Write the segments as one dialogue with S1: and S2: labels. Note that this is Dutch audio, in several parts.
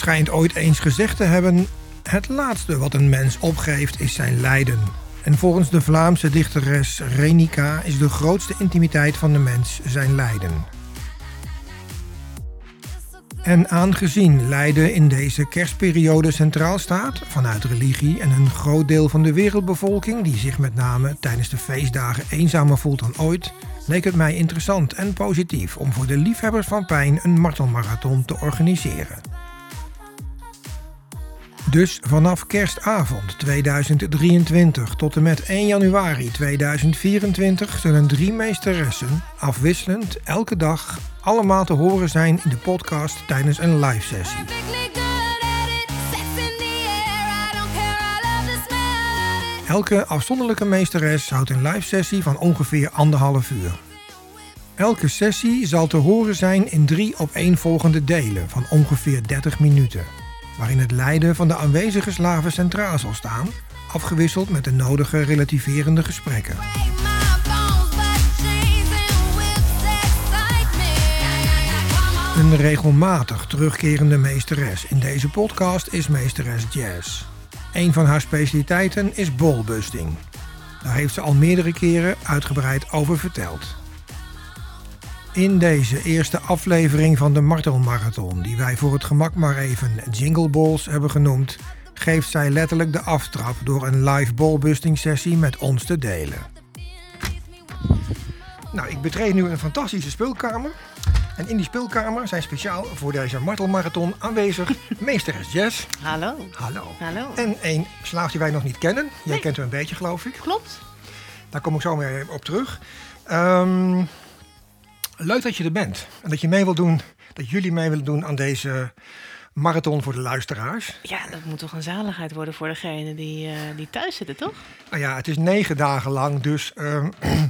S1: Schijnt ooit eens gezegd te hebben: Het laatste wat een mens opgeeft is zijn lijden. En volgens de Vlaamse dichteres Renica is de grootste intimiteit van de mens zijn lijden. En aangezien lijden in deze kerstperiode centraal staat, vanuit religie en een groot deel van de wereldbevolking die zich met name tijdens de feestdagen eenzamer voelt dan ooit, leek het mij interessant en positief om voor de liefhebbers van pijn een martelmarathon te organiseren. Dus vanaf kerstavond 2023 tot en met 1 januari 2024 zullen drie meesteressen afwisselend elke dag allemaal te horen zijn in de podcast tijdens een live sessie. Elke afzonderlijke meesteres houdt een live sessie van ongeveer anderhalf uur. Elke sessie zal te horen zijn in drie opeenvolgende delen van ongeveer 30 minuten, waarin het lijden van de aanwezige slaven centraal zal staan, afgewisseld met de nodige relativerende gesprekken. Een regelmatig terugkerende meesteres in deze podcast is meesteres Jazz. Een van haar specialiteiten is ballbusting. Daar heeft ze al meerdere keren uitgebreid over verteld. In deze eerste aflevering van de Martelmarathon, die wij voor het gemak maar even Jingle Balls hebben genoemd, geeft zij letterlijk de aftrap door een live ballbusting sessie met ons te delen. Nou, ik betreed nu een fantastische speelkamer. En in die speelkamer zijn speciaal voor deze martelmarathon aanwezig meesteres Jess.
S2: Hallo.
S1: Hallo.
S2: Hallo.
S1: En een slaaf die wij nog niet kennen. Jij
S2: Nee.
S1: kent hem een beetje, geloof ik.
S2: Klopt.
S1: Daar kom ik zo mee op terug. Ehm, leuk dat je er bent. En dat je mee wilt doen, dat jullie mee willen doen aan deze marathon voor de luisteraars.
S2: Ja, dat moet toch een zaligheid worden voor degene die, eh, die thuis zitten, toch?
S1: Nou ja, het is negen dagen lang, dus ehm,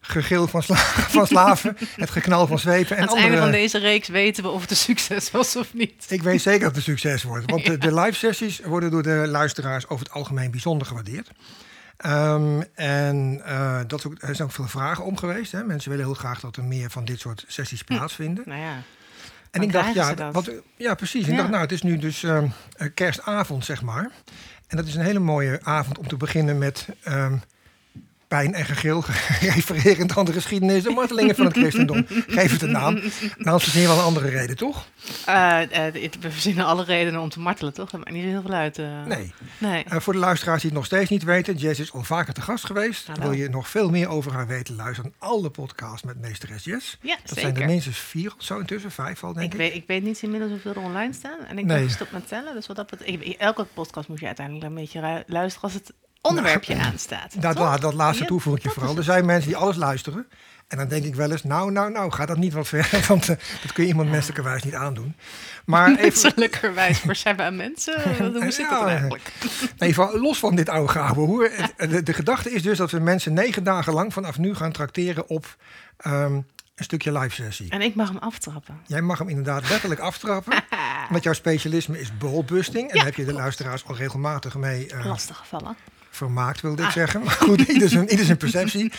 S1: gegil van, sla van slaven, het geknal van zwepen en
S2: Aan het einde van
S1: andere...
S2: deze reeks weten we of het een succes was of niet.
S1: Ik weet zeker dat het een succes wordt. Want de, de live sessies worden door de luisteraars over het algemeen bijzonder gewaardeerd. Ehm, en eh, dat ook, er zijn ook veel vragen om geweest. Hè. Mensen willen heel graag dat er meer van dit soort sessies plaatsvinden.
S2: Nou ja,
S1: En ik dacht, ja, wat, ja, precies. Ik dacht, nou, het is nu dus ehm, eh, kerstavond, zeg maar. En dat is een hele mooie avond om te beginnen met ehm, pijn en gegil, refererend aan de geschiedenis, de martelingen van het christendom. Geef het een naam. En anders verzin je wel een andere reden, toch?
S2: Eh, eh, we verzinnen alle redenen om te martelen, toch? Dat maakt niet heel veel uit. eh.
S1: Nee.
S2: Nee.
S1: Voor de luisteraars die het nog steeds niet weten, Jess is al vaker te gast geweest.
S2: Hallo.
S1: Wil je nog veel meer over haar weten, luister aan alle podcasts met meesteres Jess.
S2: Ja,
S1: Dat zijn er minstens vier of zo intussen, vijf al, denk
S2: Ik
S1: ik.
S2: weet, ik weet niet inmiddels hoeveel er online staan. En ik
S1: Nee.
S2: ben gestopt met tellen. Dus wat dat betreft, elke podcast moet je uiteindelijk een beetje luisteren als het onderwerpje aanstaat.
S1: Dat, la- dat laatste
S2: Ja,
S1: toevoeg ik je
S2: dat
S1: vooral. Er zijn mensen die alles luisteren. En dan denk ik wel eens, nou, nou, nou, ga dat niet wat ver. Want eh, dat kun je iemand menselijkerwijs niet aandoen. Maar even,
S2: Menselijkerwijs, maar zijn we aan mensen? Hoe zit dat eigenlijk?
S1: even los van dit oude hoer. Het- De, de gedachte is dus dat we mensen negen dagen lang vanaf nu gaan trakteren op ehm, een stukje live sessie.
S2: En ik mag hem aftrappen.
S1: Jij mag hem inderdaad letterlijk aftrappen. Want jouw specialisme is ballbusting. En daar heb je de luisteraars al regelmatig mee eh,
S2: Lastig gevallen.
S1: Vermaakt, wilde ik
S2: Ah.
S1: zeggen. Maar goed, ieder zijn, ieder zijn perceptie.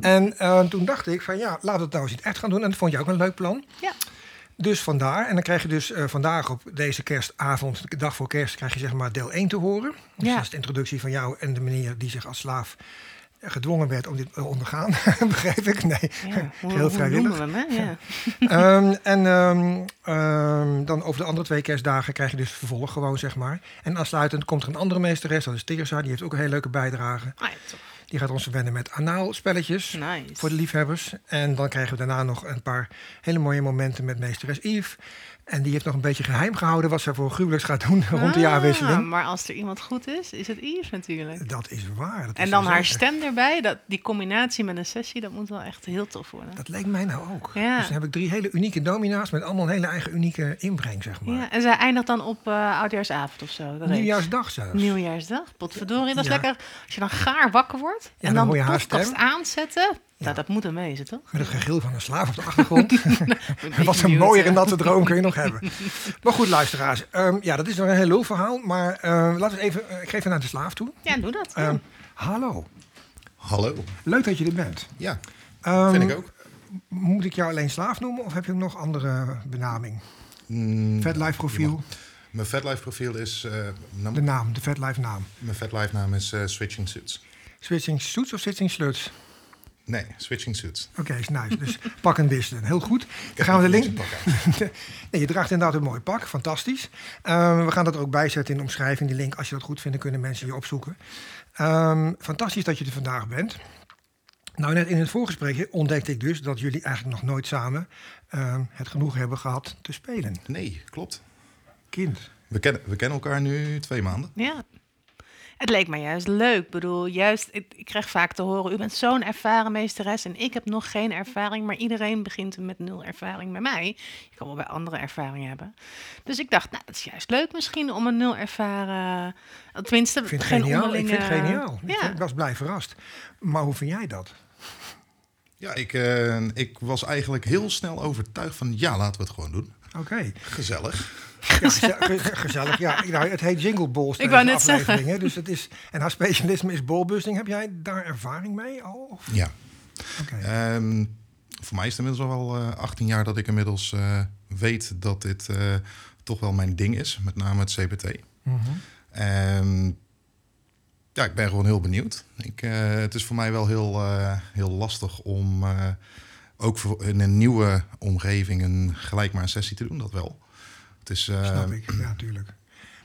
S1: En eh, toen dacht ik van ja, laten we het nou eens in echt gaan doen. En dat vond je ook een leuk plan.
S2: Ja.
S1: Dus vandaar. En dan krijg je dus eh, vandaag op deze kerstavond, de dag voor kerst, krijg je zeg maar deel 1 te horen. Dus
S2: Ja.
S1: dat is de introductie van jou en de meneer die zich als slaaf gedwongen werd om dit te ondergaan. Begrijp ik? Nee,
S2: Ja, hoe,
S1: heel vrijwillig.
S2: hem? Ja.
S1: Ehm, en ehm, ehm, dan over de andere twee kerstdagen krijg je dus vervolg gewoon, zeg maar. En aansluitend komt er een andere meesteres, dat is Teresa. Die heeft ook een hele leuke bijdrage.
S2: Ah, ja.
S1: Die gaat ons verwennen met anaalspelletjes
S2: Nice.
S1: voor de liefhebbers. En dan krijgen we daarna nog een paar hele mooie momenten met meesteres Yves. En die heeft nog een beetje geheim gehouden wat ze voor gruwelijks gaat doen rond de
S2: Ah,
S1: jaarwisseling.
S2: maar als er iemand goed is, is het Yves natuurlijk.
S1: Dat is waar. Dat is
S2: En dan haar stem erbij, dat, die combinatie met een sessie, dat moet wel echt heel tof worden.
S1: Dat leek mij nou ook.
S2: Ja.
S1: Dus dan heb ik drie hele unieke domina's met allemaal een hele eigen unieke inbreng, zeg maar.
S2: Ja, en zij eindigt dan op eh oudjaarsavond of zo. dat.
S1: Nieuwjaarsdag zelfs.
S2: Nieuwjaarsdag. Potverdorie, dat is
S1: Ja.
S2: lekker. Als je dan gaar wakker wordt
S1: dan
S2: en dan,
S1: je
S2: de
S1: haar
S2: podcast aanzetten.
S1: Ja.
S2: Nou, dat moet een wezen, toch?
S1: Met het gegil van een slaaf op de achtergrond.
S2: Een
S1: Wat
S2: beetje
S1: een mooier natte droom kun je nog hebben. Maar goed, luisteraars. ehm, ja, dat is nog een heel lul verhaal. Maar eh, laten we even... eh, ik geef even naar de slaaf toe.
S2: Ja, doe dat.
S1: Ehm, hallo.
S3: Hallo.
S1: Leuk dat je er bent.
S3: Ja,
S1: Ehm,
S3: vind ik ook.
S1: Moet ik jou alleen slaaf noemen of heb je nog andere benaming?
S3: Mm,
S1: Vetlife profiel,
S3: Mijn VetLife profiel is... eh, nou,
S1: de naam, de Vetlife naam.
S3: mijn VetLife naam is eh, Switching Suits.
S1: Switching suits of switching sluts?
S3: Nee, Switching Suits.
S1: Oké, is nice. Dus pak en wisten. Heel goed. Dan gaan we de link... nee, je draagt inderdaad een mooi pak. Fantastisch. Ehm, we gaan dat er ook bijzetten in de omschrijving. Die link, als je dat goed vindt, dan kunnen mensen je opzoeken. Ehm, fantastisch dat je er vandaag bent. Nou, net in het voorgesprekje ontdekte ik dus dat jullie eigenlijk nog nooit samen ehm, het genoeg hebben gehad te spelen.
S3: Nee, klopt.
S1: Kind.
S3: We kennen, we kennen elkaar nu twee maanden.
S2: Ja. Het leek me juist leuk. Ik bedoel, juist, ik, ik krijg vaak te horen, u bent zo'n ervaren meesteres en ik heb nog geen ervaring, maar iedereen begint met nul ervaring bij mij. Je kan wel bij andere ervaringen hebben. Dus ik dacht, nou, dat is juist leuk misschien om een nul ervaren, tenminste,
S1: Ik vind het
S2: geen
S1: geniaal. Ik vind het geniaal. Ik
S2: Ja.
S1: ik was blij verrast. Maar hoe vind jij dat?
S3: Ja, ik, eh, ik was eigenlijk heel snel overtuigd van... ja, laten we het gewoon doen.
S1: Oké.
S3: Gezellig.
S1: Ja, geze- ge- gezellig. Ja, nou, het heet Jingle Balls.
S2: Ik wou net
S1: afleveringen,
S2: zeggen.
S1: Dus het is, en haar specialisme is ballbusting. Heb jij daar ervaring mee al? Of?
S3: Ja.
S1: Oké.
S3: Ehm, voor mij is het inmiddels al wel eh, 18 jaar dat ik inmiddels eh, weet dat dit eh, toch wel mijn ding is. Met name het CBT.
S1: Mhm.
S3: Ehm, ja, ik ben gewoon heel benieuwd. Ik, eh, het is voor mij wel heel, eh, heel lastig om eh, ook voor in een nieuwe omgeving een, gelijk maar een sessie te doen. Dat wel. Het is, eh,
S1: Snap ik. Ja, tuurlijk.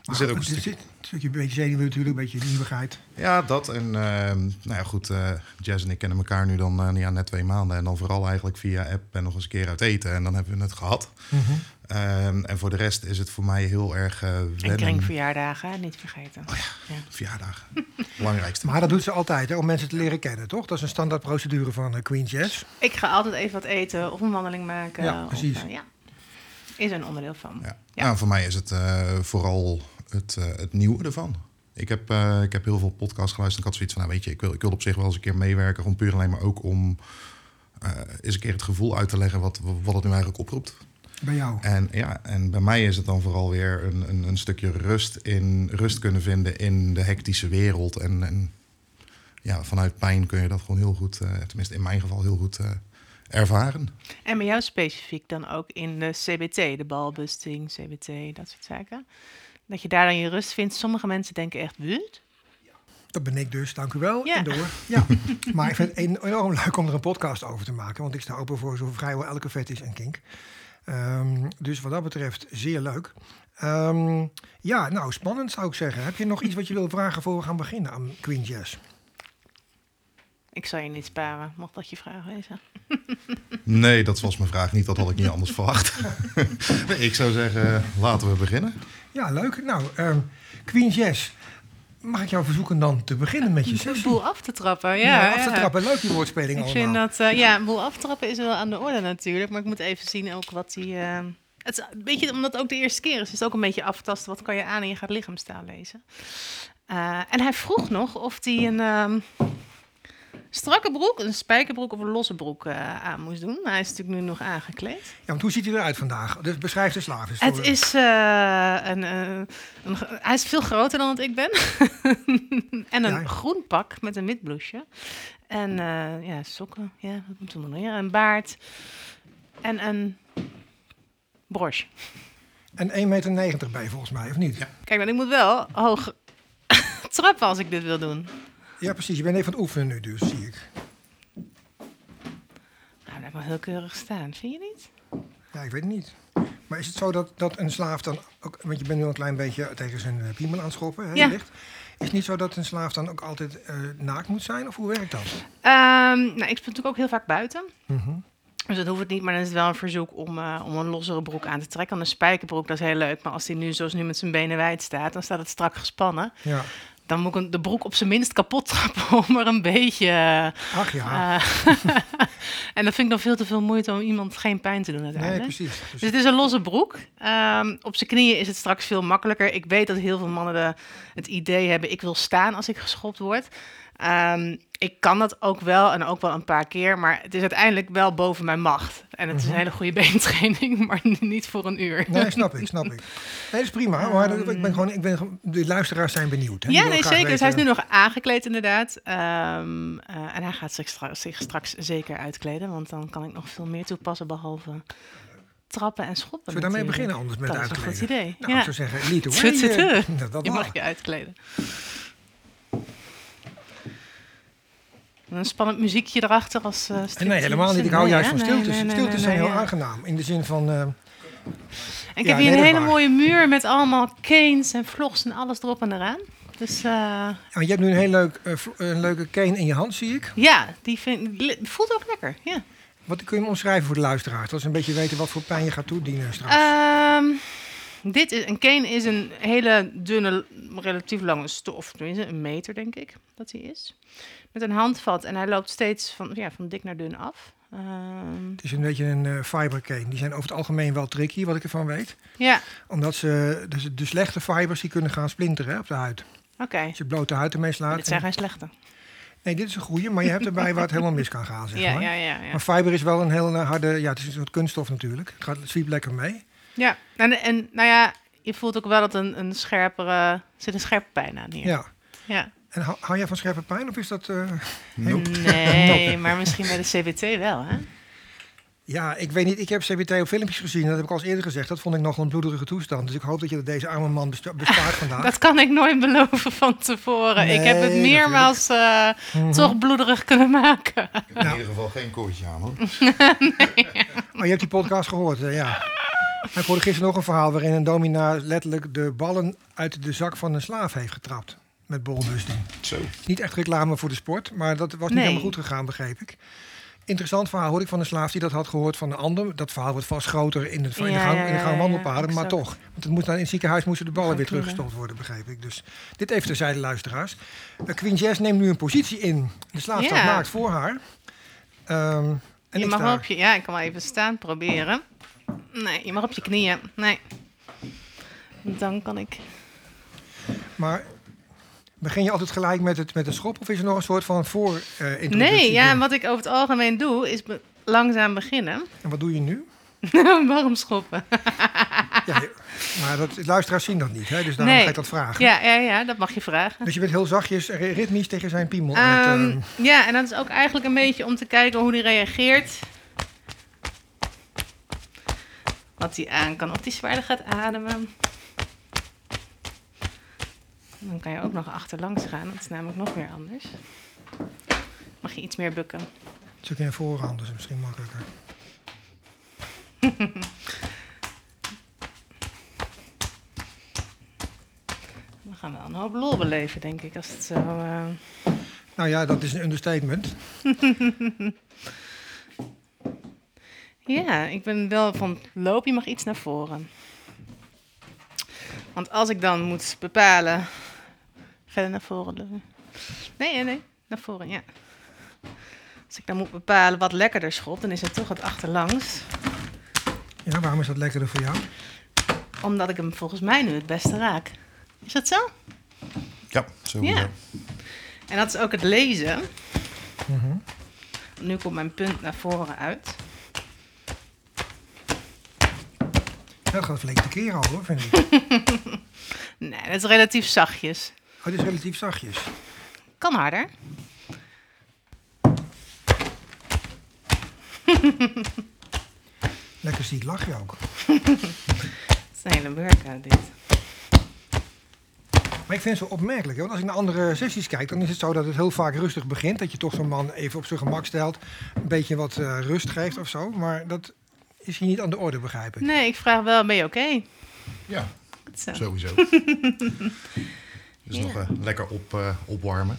S1: Maar
S3: zit ook
S1: goed,
S3: een
S1: er stukje een beetje zenuwen natuurlijk. Een beetje nieuwigheid.
S3: Ja, dat. En ehm, nou ja, goed, eh, Jazz en ik kennen elkaar nu dan eh, ja, net twee maanden. En dan vooral eigenlijk via app en nog eens een keer uit eten. En dan hebben we het gehad.
S1: Mhm.
S3: Ehm, en voor de rest is het voor mij heel erg eh
S2: En
S3: wennen.
S2: kringverjaardagen, niet vergeten.
S1: Oh
S2: ja.
S3: Verjaardagen. Belangrijkste.
S1: Maar dat doet ze altijd, hè, om mensen te leren kennen, toch? Dat is een standaard procedure van Queen Jazz.
S2: Ik ga altijd even wat eten of een wandeling maken.
S1: Ja,
S2: of,
S1: precies.
S2: eh, ja, is er een onderdeel van.
S3: Ja.
S2: Ja.
S3: Nou, voor mij is het eh, vooral het, eh, het nieuwe ervan. Ik heb, eh, ik heb heel veel podcasts geluisterd. Ik had zoiets van, nou weet je, ik wil, ik wil op zich wel eens een keer meewerken. Gewoon puur alleen maar ook om eh, eens een keer het gevoel uit te leggen wat, wat het nu eigenlijk oproept.
S1: Bij jou.
S3: En, ja, en bij mij is het dan vooral weer een, een, een stukje rust, in, rust kunnen vinden in de hectische wereld. En, en ja, vanuit pijn kun je dat gewoon heel goed, eh, tenminste in mijn geval heel goed eh, ervaren.
S2: En bij jou specifiek dan ook in de CBT, de balbusting, CBT, dat soort zaken. Dat je daar dan je rust vindt. Sommige mensen denken echt, wat?
S1: Dat ben ik dus, dank u wel.
S2: Ja.
S1: En door. Ja. maar ik vind het enorm leuk om er een podcast over te maken. Want ik sta open voor zo vrijwel elke fetish en kink. Ehm, dus wat dat betreft zeer leuk. Ehm, ja, nou, spannend zou ik zeggen. Heb je nog iets wat je wil vragen voor we gaan beginnen aan Queen Jazz?
S2: Ik zal je niet sparen, mocht dat je vraag wezen.
S3: Nee, dat was mijn vraag niet. Dat had ik niet anders verwacht. nee, ik zou zeggen, laten we beginnen.
S1: Ja, leuk. Nou, ehm, Queen Jazz. Mag ik jou verzoeken dan te beginnen met je
S2: Een
S1: sessie?
S2: boel af te trappen, ja.
S1: af te
S2: ja.
S1: trappen. Leuk die woordspeling
S2: Ik
S1: allemaal.
S2: vind dat, eh, ja, een boel aftrappen is wel aan de orde natuurlijk. Maar ik moet even zien ook wat hij... eh, het is een beetje, omdat het ook de eerste keer is, is het ook een beetje aftasten. Wat kan je aan en je gaat lichaamstaal lezen. Eh, en hij vroeg nog of hij een ehm, strakke broek, een spijkerbroek of een losse broek eh, aan moest doen. Hij is natuurlijk nu nog aangekleed.
S1: Ja, want hoe ziet hij eruit vandaag? Dus beschrijf de slaaf eens.
S2: Het is eh, een, eh, een, hij is veel groter dan dat ik ben. en een
S1: Ja.
S2: groen pak met een wit blouseje. En eh, ja, sokken. Ja, wat moeten we nog meer? Een baard. En een broche.
S1: En 1,90 meter bij volgens mij, of niet?
S3: Ja.
S2: Kijk, maar ik moet wel hoog trappen als ik dit wil doen.
S1: Ja, precies. Je bent even aan het oefenen nu dus, zie ik.
S2: Nou, dat mag heel keurig staan. Vind je niet?
S1: Ja, ik weet het niet. Maar is het zo dat, dat een slaaf dan ook... Want je bent nu een klein beetje tegen zijn eh, piemel aan het schoppen, hè,
S2: Ja.
S1: licht. Is het niet zo dat een slaaf dan ook altijd eh, naakt moet zijn? Of hoe werkt dat?
S2: Ehm, nou, ik speel natuurlijk ook heel vaak buiten.
S1: Mhm.
S2: Dus dat hoeft het niet, maar dan is het wel een verzoek om, eh, om een lossere broek aan te trekken. Een spijkerbroek, dat is heel leuk. Maar als hij nu zoals nu met zijn benen wijd staat, dan staat het strak gespannen.
S1: Ja.
S2: Dan moet ik de broek op zijn minst kapot trappen om er een beetje... eh,
S1: Ach ja.
S2: eh, en dat vind ik dan veel te veel moeite om iemand geen pijn te doen
S1: nee, precies.
S2: Dus
S1: Dus,
S2: het is een losse broek. Ehm, op zijn knieën is het straks veel makkelijker. Ik weet dat heel veel mannen de, het idee hebben... ik wil staan als ik geschopt word. Ehm, ik kan dat ook wel en ook wel een paar keer... maar het is uiteindelijk wel boven mijn macht. En het is een
S1: Mhm.
S2: hele goede beentraining... maar niet voor een uur.
S1: nee, snap ik, snap ik. Nee, dat is prima. Maar ik ben gewoon, ik ben, de luisteraars zijn benieuwd. Hè?
S2: Ja, nee, zeker. Dus hij is nu nog aangekleed inderdaad. Ehm, eh, en hij gaat zich, stra- zich straks zeker uitkleden. Want dan kan ik nog veel meer toepassen behalve trappen en schoppen.
S1: Zullen we daarmee beginnen anders met
S2: Dat is een
S1: uitkleden?
S2: goed idee.
S1: Nou,
S2: ja.
S1: ik zou zeggen, dat- dat
S2: je mag je uitkleden. En Een spannend muziekje erachter als uh,
S1: nee, helemaal niet. Ik hou juist van stiltes.
S2: stiltes.
S1: stiltes zijn heel aangenaam. In de zin van... eh,
S2: En ik
S1: Ja,
S2: heb hier een hele
S1: waar.
S2: mooie muur met allemaal canes en vlogs en alles erop en eraan. Dus eh,
S1: ja, je hebt nu een heel leuk, een leuke cane in je hand, zie ik.
S2: ja, die vind, voelt ook lekker. Ja.
S1: Wat kun je hem omschrijven voor de luisteraars? Dat ze een beetje weten wat voor pijn je gaat toedienen straks.
S2: Ehm, dit is, een cane is een hele dunne, relatief lange stof. Tenminste, een meter denk ik dat hij is. Met een handvat en hij loopt steeds van, ja, van dik naar dun af. Ehm,
S1: Het is een beetje een eh fiber cane. Die zijn over het algemeen wel tricky, wat ik ervan weet.
S2: ja,
S1: Omdat ze, dus de slechte fibers die kunnen gaan splinteren hè, op de huid.
S2: oké.
S1: Als je blote huid ermee slaat.
S2: Dit zijn
S1: en-
S2: geen slechte.
S1: Nee, dit is een goede, maar je hebt erbij waar het helemaal mis kan gaan, zeg
S2: Ja,
S1: maar.
S2: ja, ja. ja.
S1: Maar fiber is wel een hele harde, ja, het is een soort kunststof natuurlijk. Het, gaat, het zwiept lekker mee.
S2: Ja, en, en nou ja, je voelt ook wel dat een, een scherpere, er zit een scherpe pijn aan hier.
S1: Ja.
S2: Ja.
S1: En hou, hou jij van scherpe pijn of is dat... eh,
S3: Nope.
S2: Nee, maar misschien bij de CBT wel, hè?
S1: Ja, ik weet niet. Ik heb CBT op filmpjes gezien. Dat heb ik al eens eerder gezegd. Dat vond ik nog een bloederige toestand. Dus ik hoop dat je deze arme man bespaart vandaag.
S2: Dat kan ik nooit beloven van tevoren. ik heb het
S1: Nee,
S2: meermaals eh,
S1: Mhm.
S2: toch bloederig kunnen maken.
S3: Ik heb in ieder geval geen koortje aan hoor.
S1: Oh, je hebt die podcast gehoord, hè? ja. Ik hoorde gisteren nog een verhaal waarin een domina letterlijk de ballen uit de zak van een slaaf heeft getrapt. Met bolbusting.
S3: Zo.
S1: Niet echt reclame voor de sport, maar dat was niet
S2: Nee.
S1: helemaal goed gegaan, begreep ik. Interessant verhaal hoorde ik van een slaaf die dat had gehoord van een ander. Dat verhaal wordt vast groter in de, in de
S2: Ja,
S1: gang,
S2: ja,
S1: in de
S2: ja,
S1: gang
S2: ja,
S1: wandelpaden,
S2: ja,
S1: maar toch. Want het moest dan in het ziekenhuis moesten de ballen weer teruggestopt worden, begreep ik. Dus dit even terzijde, luisteraars. Uh, Queen Jazz neemt nu een positie in. De slaaf
S2: Ja.
S1: staat naakt voor haar. Ehm, en
S2: je mag
S1: sta-
S2: op je... Ja, ik kan wel even staan proberen. Nee, je mag op je knieën. Nee. Dan kan ik...
S1: Maar begin je altijd gelijk met het, met het schop of is er nog een soort van voor introductie?
S2: Nee, ja, wat ik over het algemeen doe, is be- langzaam beginnen.
S1: En wat doe je nu?
S2: Warm schoppen.
S1: Ja, maar dat, luisteraars zien dat niet, hè? dus daarom
S2: Nee.
S1: ga ik dat vragen.
S2: Ja, ja, ja, dat mag je vragen.
S1: Dus je bent heel zachtjes, ri- ritmisch tegen zijn piemel. aan het,
S2: Ehm,
S1: ehm,
S2: ja, en dat is ook eigenlijk een beetje om te kijken hoe hij reageert. Wat hij aan kan. Of hij zwaarder gaat ademen. Dan kan je ook nog achterlangs gaan. Dat is namelijk nog weer anders. Mag je iets meer bukken.
S1: het is ook in voorhand, dus misschien makkelijker.
S2: We gaan wel een hoop lol beleven, denk ik. Als het zo... eh,
S1: Nou ja, dat is een understatement.
S2: Ja, ik ben wel van loop, je mag iets naar voren. Want als ik dan moet bepalen. Verder naar voren. doen. Nee, nee, nee, naar voren, ja. Als ik dan moet bepalen wat lekkerder schopt, dan is het toch het achterlangs.
S1: Ja, waarom is dat lekkerder voor jou?
S2: Omdat ik hem volgens mij nu het beste raak. Is dat zo?
S3: Ja, sowieso.
S2: Ja. En dat is ook het lezen.
S1: Mhm.
S2: Nu komt mijn punt naar voren uit.
S1: Dat gaat flink te keer al hoor, vind ik.
S2: Nee, dat is relatief zachtjes.
S1: Oh, dit is relatief zachtjes.
S2: Kan harder.
S1: Lekker ziek lach je ook.
S2: Het is een hele workout dit.
S1: Maar ik vind het zo opmerkelijk. Hè? Want als ik naar andere sessies kijk, dan is het zo dat het heel vaak rustig begint. Dat je toch zo'n man even op zijn gemak stelt. Een beetje wat eh, rust geeft of zo. Maar dat is hier niet aan de orde, begrijp ik.
S2: Nee, ik vraag wel, ben je oké?
S3: Ja,
S2: Goed zo.
S3: sowieso. Dus
S2: Ja.
S3: nog eh, lekker op, eh, opwarmen.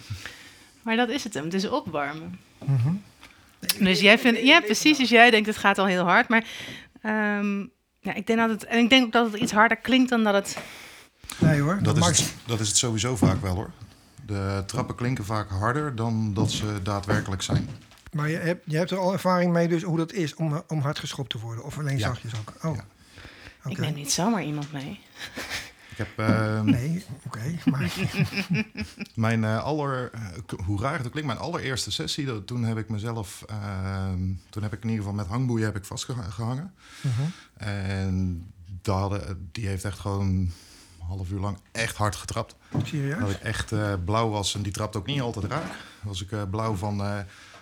S2: Maar dat is het hem, het is opwarmen.
S1: Mhm.
S2: Dus jij vindt, ja precies, dus jij denkt het gaat al heel hard. Maar ehm, ja, ik denk dat het, en ik denk ook dat het iets harder klinkt dan dat het...
S1: Nee hoor.
S3: Dat is, het, dat is het sowieso vaak wel hoor. De trappen klinken vaak harder dan dat ze daadwerkelijk zijn.
S1: Maar je hebt, je hebt er al ervaring mee dus hoe dat is om, om hard geschopt te worden. Of alleen
S3: Ja.
S1: zachtjes ook. Oh,
S3: Ja.
S1: oké.
S2: Ik neem niet zomaar iemand mee.
S3: Ik heb eh,
S1: Nee, oké. maar
S3: mijn eh, aller, eh, hoe raar het ook klinkt, mijn allereerste sessie, dat, toen heb ik mezelf, eh, toen heb ik in ieder geval met hangboeien heb ik vastgehangen.
S1: Mhm.
S3: En daar hadden- die heeft echt gewoon een half uur lang echt hard getrapt.
S1: serieus?
S3: Dat ik echt eh, blauw was en die trapt ook niet altijd raak. Was ik eh, blauw van eh,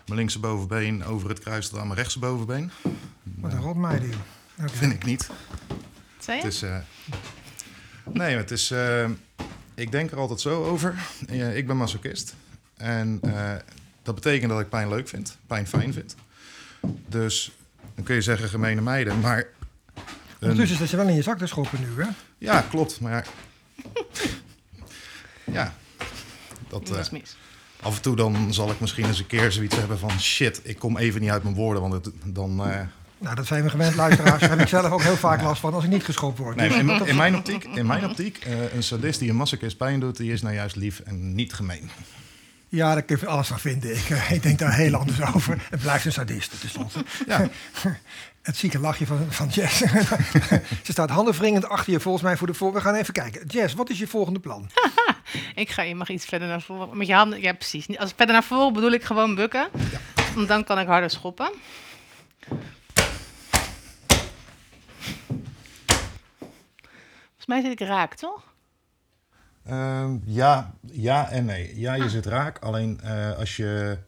S3: mijn linkse bovenbeen over het kruis tot aan mijn rechtse bovenbeen.
S1: Wat een rotmeiding. Oké.
S3: Vind ik niet.
S2: Zei je?
S3: Het is, eh, nee, het is. eh, ik denk er altijd zo over. Eh, ik ben masochist. En eh, dat betekent dat ik pijn leuk vind, pijn fijn vind. Dus dan kun je zeggen gemene meiden, maar. een-
S1: Ondertussen zit je wel in je zak te schoppen nu, hè?
S3: ja, klopt. Maar ja, dat,
S2: Dat
S3: eh,
S2: is mis.
S3: af en toe dan zal ik misschien eens een keer zoiets hebben van shit, ik kom even niet uit mijn woorden, want het, dan. eh,
S1: Nou, dat zijn we gewend, luisteraars. Daar heb ik zelf ook heel vaak last van als ik niet geschopt word.
S3: Nee, in, mijn optiek, in mijn optiek eh, een sadist die een masochist pijn doet, die is nou juist lief en niet gemeen.
S1: Ja, daar kun je alles van vinden. Ik, eh, ik denk daar heel anders over. Het blijft een sadist, tenslotte.
S3: Ja.
S1: Het zieke lachje van, van Jess. Ze staat handenwringend achter je volgens mij voor de voor. We gaan even kijken. Jess, wat is je volgende plan?
S2: Ik ga, je mag iets verder naar voren. Met je handen, ja precies. Als verder naar voren bedoel ik gewoon bukken. Want dan kan ik harder schoppen. Volgens mij zit ik raak, toch?
S3: Ehm, ja, ja en nee. Ja, je zit raak. Alleen eh, als je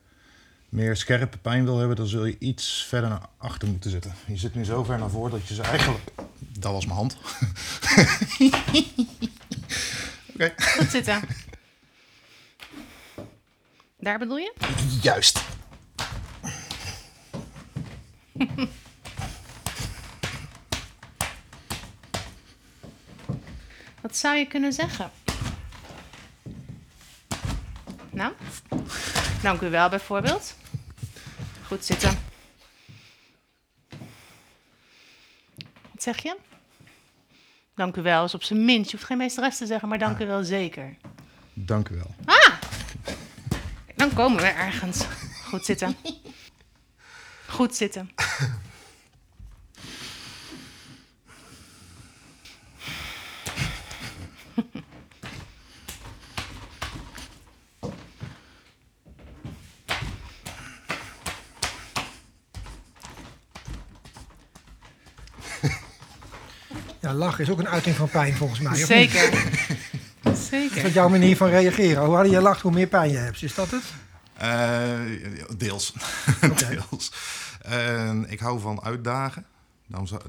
S3: meer scherpe pijn wil hebben, dan zul je iets verder naar achter moeten zitten. Je zit nu zo ver naar voren dat je ze eigenlijk... Dat was mijn hand. Oké.
S2: Goed zitten. Daar bedoel je?
S3: Juist.
S2: Wat zou je kunnen zeggen? Nou? Dank u wel, bijvoorbeeld. Goed zitten. Wat zeg je? Dank u wel is op zijn minst. Je hoeft geen meesteres te zeggen, maar dank u wel zeker.
S3: Dank u wel.
S2: Dan komen we ergens. Goed zitten. Goed zitten.
S1: Lachen is ook een uiting van pijn volgens mij.
S2: Zeker.
S1: Is
S2: Zeker.
S1: dat jouw manier van reageren? Hoe harder je lacht, hoe meer pijn je hebt. Is dat het?
S3: Eh, deels. deels. En ik hou van uitdagen.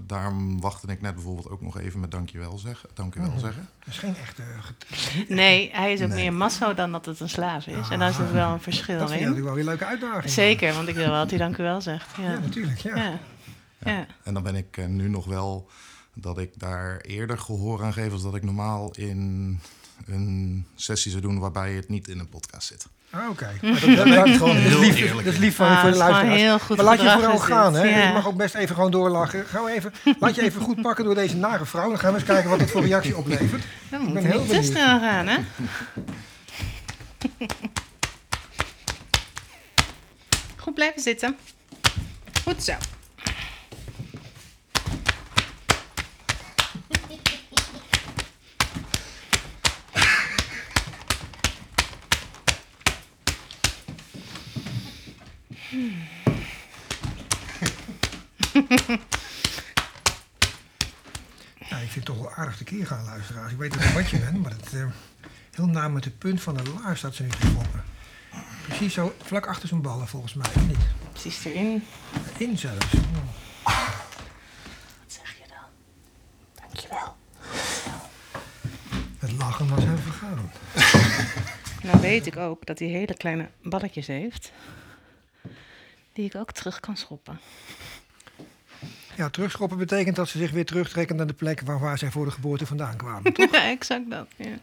S3: Daarom, wachtte ik net bijvoorbeeld ook nog even met dankjewel zeggen. Dankjewel
S1: Oh.
S3: zeggen.
S1: Dat is geen echte... get-
S2: Nee, hij is ook
S3: Nee.
S2: meer masso dan dat het een slaaf is. En daar zit wel een verschil
S1: Dat vind ik
S2: in.
S1: natuurlijk wel weer een leuke uitdaging.
S2: Zeker, want ik wil wel dat hij dank u wel zegt.
S1: Ja,
S2: Ja.
S1: natuurlijk. Ja.
S2: Ja. Ja.
S3: En dan ben ik eh, nu nog wel dat ik daar eerder gehoor aan geef als dat ik normaal in een sessie zou doen waarbij het niet in een podcast zit.
S1: Ah, oké. Maar Dat, dat, gewoon dat is
S3: Heel
S1: lief,
S3: eerlijk.
S1: dat is lief van,
S2: Ah,
S1: voor de luisteraars.
S2: heel goed
S1: maar laat je vooral gaan. Hè?
S2: ja.
S1: Je mag ook best even gewoon doorlachen. Gaan we even, laat je even goed pakken door deze nare vrouw. Dan gaan we eens kijken wat het voor reactie oplevert.
S2: Dan
S1: ben
S2: moet
S1: heel
S2: niet te
S1: benieuwd.
S2: snel gaan, hè? Goed blijven zitten. Goed zo.
S1: Ja, ik vind het toch wel aardig tekeer gaan, luisteraars. Ik weet niet wat je bent, maar het, eh, heel met de punt van de laar staat ze nu te schoppen. Precies zo, vlak achter zijn ballen volgens mij, of niet?
S2: Precies erin.
S1: In zelfs. Oh.
S2: Wat zeg je dan? Dankjewel.
S1: Het lachen was hem vergaan.
S2: Nou weet ik ook dat hij hele kleine balletjes heeft. Die ik ook terug kan schoppen.
S1: Ja, terugschoppen betekent dat ze zich weer terugtrekken naar de plek waar, waar zij voor de geboorte vandaan kwamen. toch?
S2: Ja, exact dat. Ja.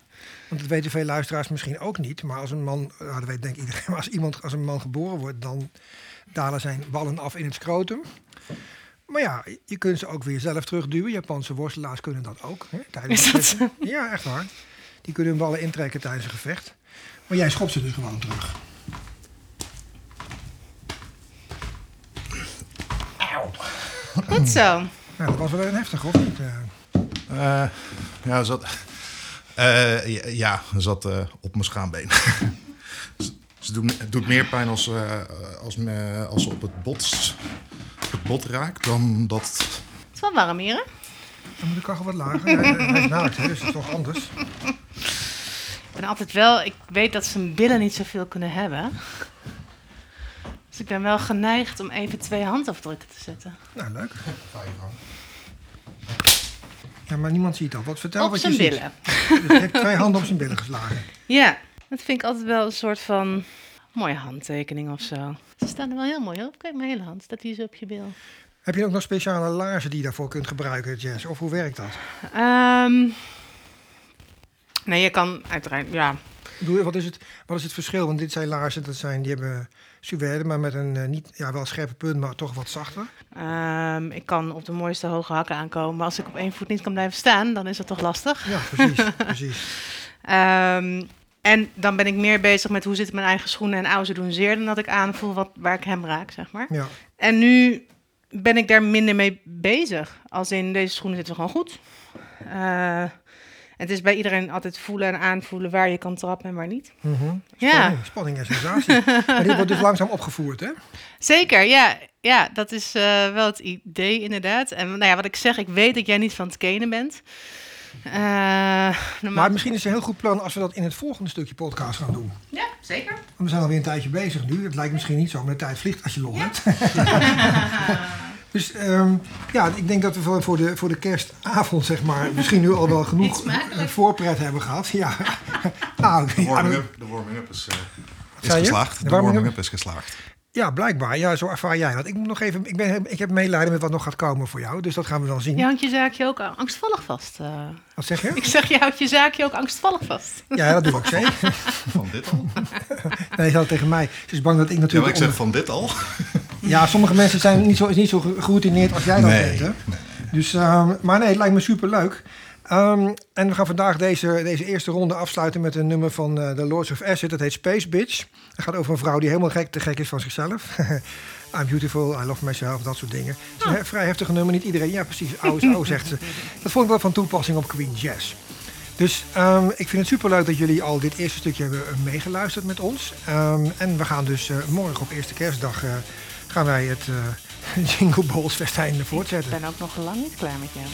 S1: Want dat weten veel luisteraars misschien ook niet. Maar als een man, nou, dat weet denk ik iedereen, maar als iemand, als een man geboren wordt, dan dalen zijn ballen af in het scrotum. Maar ja, je kunt ze ook weer zelf terugduwen. Japanse worstelaars kunnen dat ook. Hè, tijdens gevechten. Ja, echt waar. Die kunnen hun ballen intrekken tijdens een gevecht. Maar jij schopt ze dus gewoon terug.
S2: Goed zo.
S1: Nou, dat was wel een heftig, of niet? Eh,
S3: ja, zat, eh, ja, ja, zat eh, op mijn schaambeen. Ze het doet meer pijn als, eh, als, me, als ze op het bot, het bot raakt dan dat...
S2: Het is wel warm hier, hè?
S1: dan moet de kachel wat lager. Hij, hij is naakt, hè, dus dat is toch anders.
S2: Ik ben altijd wel... Ik weet dat zijn billen niet zoveel kunnen hebben. Dus ik ben wel geneigd om even twee handafdrukken te zetten.
S1: Nou, leuk. Ja, maar niemand ziet dat. Wat vertel
S2: op
S1: wat
S2: zijn
S1: je
S2: billen.
S1: ziet. Dus je hebt twee handen op zijn billen geslagen.
S2: Ja, dat vind ik altijd wel een soort van mooie handtekening of zo. Ze staan er wel heel mooi op. Kijk, mijn hele hand staat hier zo op je bil.
S1: Heb je ook nog speciale laarzen die je daarvoor kunt gebruiken, Jess? Of hoe werkt dat?
S2: Ehm nee, je kan uiteraard, ja.
S1: Wat is, het, wat is het verschil? Want dit zijn laarzen, dat zijn, die hebben suède, maar met een eh, niet, ja, wel scherpe punt, maar toch wat zachter.
S2: Ehm, ik kan op de mooiste hoge hakken aankomen. Maar als ik op één voet niet kan blijven staan, dan is dat toch lastig.
S1: Ja, precies. precies.
S2: Ehm, en dan ben ik meer bezig met hoe zitten mijn eigen schoenen en ouzen doen zeer... dan dat ik aanvoel wat, waar ik hem raak, zeg maar.
S1: Ja.
S2: En nu ben ik daar minder mee bezig. Als in, deze schoenen zitten gewoon goed. Eh, het is bij iedereen altijd voelen en aanvoelen waar je kan trappen en waar niet.
S1: Mhm.
S2: Ja,
S1: Spanning, spanning en sensatie. maar dit wordt dus langzaam opgevoerd, hè?
S2: zeker. Ja, ja dat is eh, wel het idee inderdaad. En nou ja, wat ik zeg, ik weet dat jij niet van het kenen bent. Eh,
S1: Maar misschien is het een heel goed plan als we dat in het volgende stukje podcast gaan doen.
S2: Ja, zeker.
S1: Want we zijn alweer een tijdje bezig nu. Het lijkt misschien niet zo, maar de tijd vliegt als je lol hebt. dus ehm, ja, ik denk dat we voor- de, voor de kerstavond, zeg maar, misschien nu al wel genoeg eh, voorpret hebben gehad. Ja. nou,
S3: De
S1: ja,
S3: warming-up de warming is, eh, is geslaagd.
S1: De
S3: De
S1: warming-up?
S3: is geslaagd.
S1: ja, blijkbaar. Ja, zo ervaar jij dat. Ik moet nog even, ik, ben, ik heb medelijden met wat nog gaat komen voor jou. Dus dat gaan we dan zien.
S2: Je hangt je zaakje ook angstvallig vast. eh.
S1: Wat zeg je?
S2: Ik zeg, je houdt je zaakje ook angstvallig vast.
S1: Ja, dat doe ik zeker.
S3: Van dit al?
S1: Nee, ze had tegen mij. Ze is bang dat ik
S3: Ja, maar
S1: natuurlijk...
S3: ik zeg
S1: onder-
S3: van dit al.
S1: Ja, sommige mensen zijn niet zo, is niet zo ge- geroutineerd als jij dat
S3: Nee,
S1: bent. Hè?
S3: nee,
S1: Dus, ehm, maar nee, het lijkt me super leuk. en we gaan vandaag deze, deze eerste ronde afsluiten met een nummer van eh, The Lords of Acid. Dat heet Space Bitch. Het gaat over een vrouw die helemaal gek, te gek is van zichzelf. I'm beautiful, I love myself, dat soort dingen. Het is een he- vrij heftige nummer, niet iedereen. Ja, precies, oude is oude, zegt ze. Dat vond ik wel van toepassing op Queen Jazz. Dus ehm, ik vind het superleuk dat jullie al dit eerste stukje hebben meegeluisterd met ons. Ehm, en we gaan dus eh, morgen op eerste kerstdag... eh, gaan wij het eh, Jingle Balls festijn
S2: Ik
S1: voortzetten.
S2: ben ook nog lang niet klaar met jou.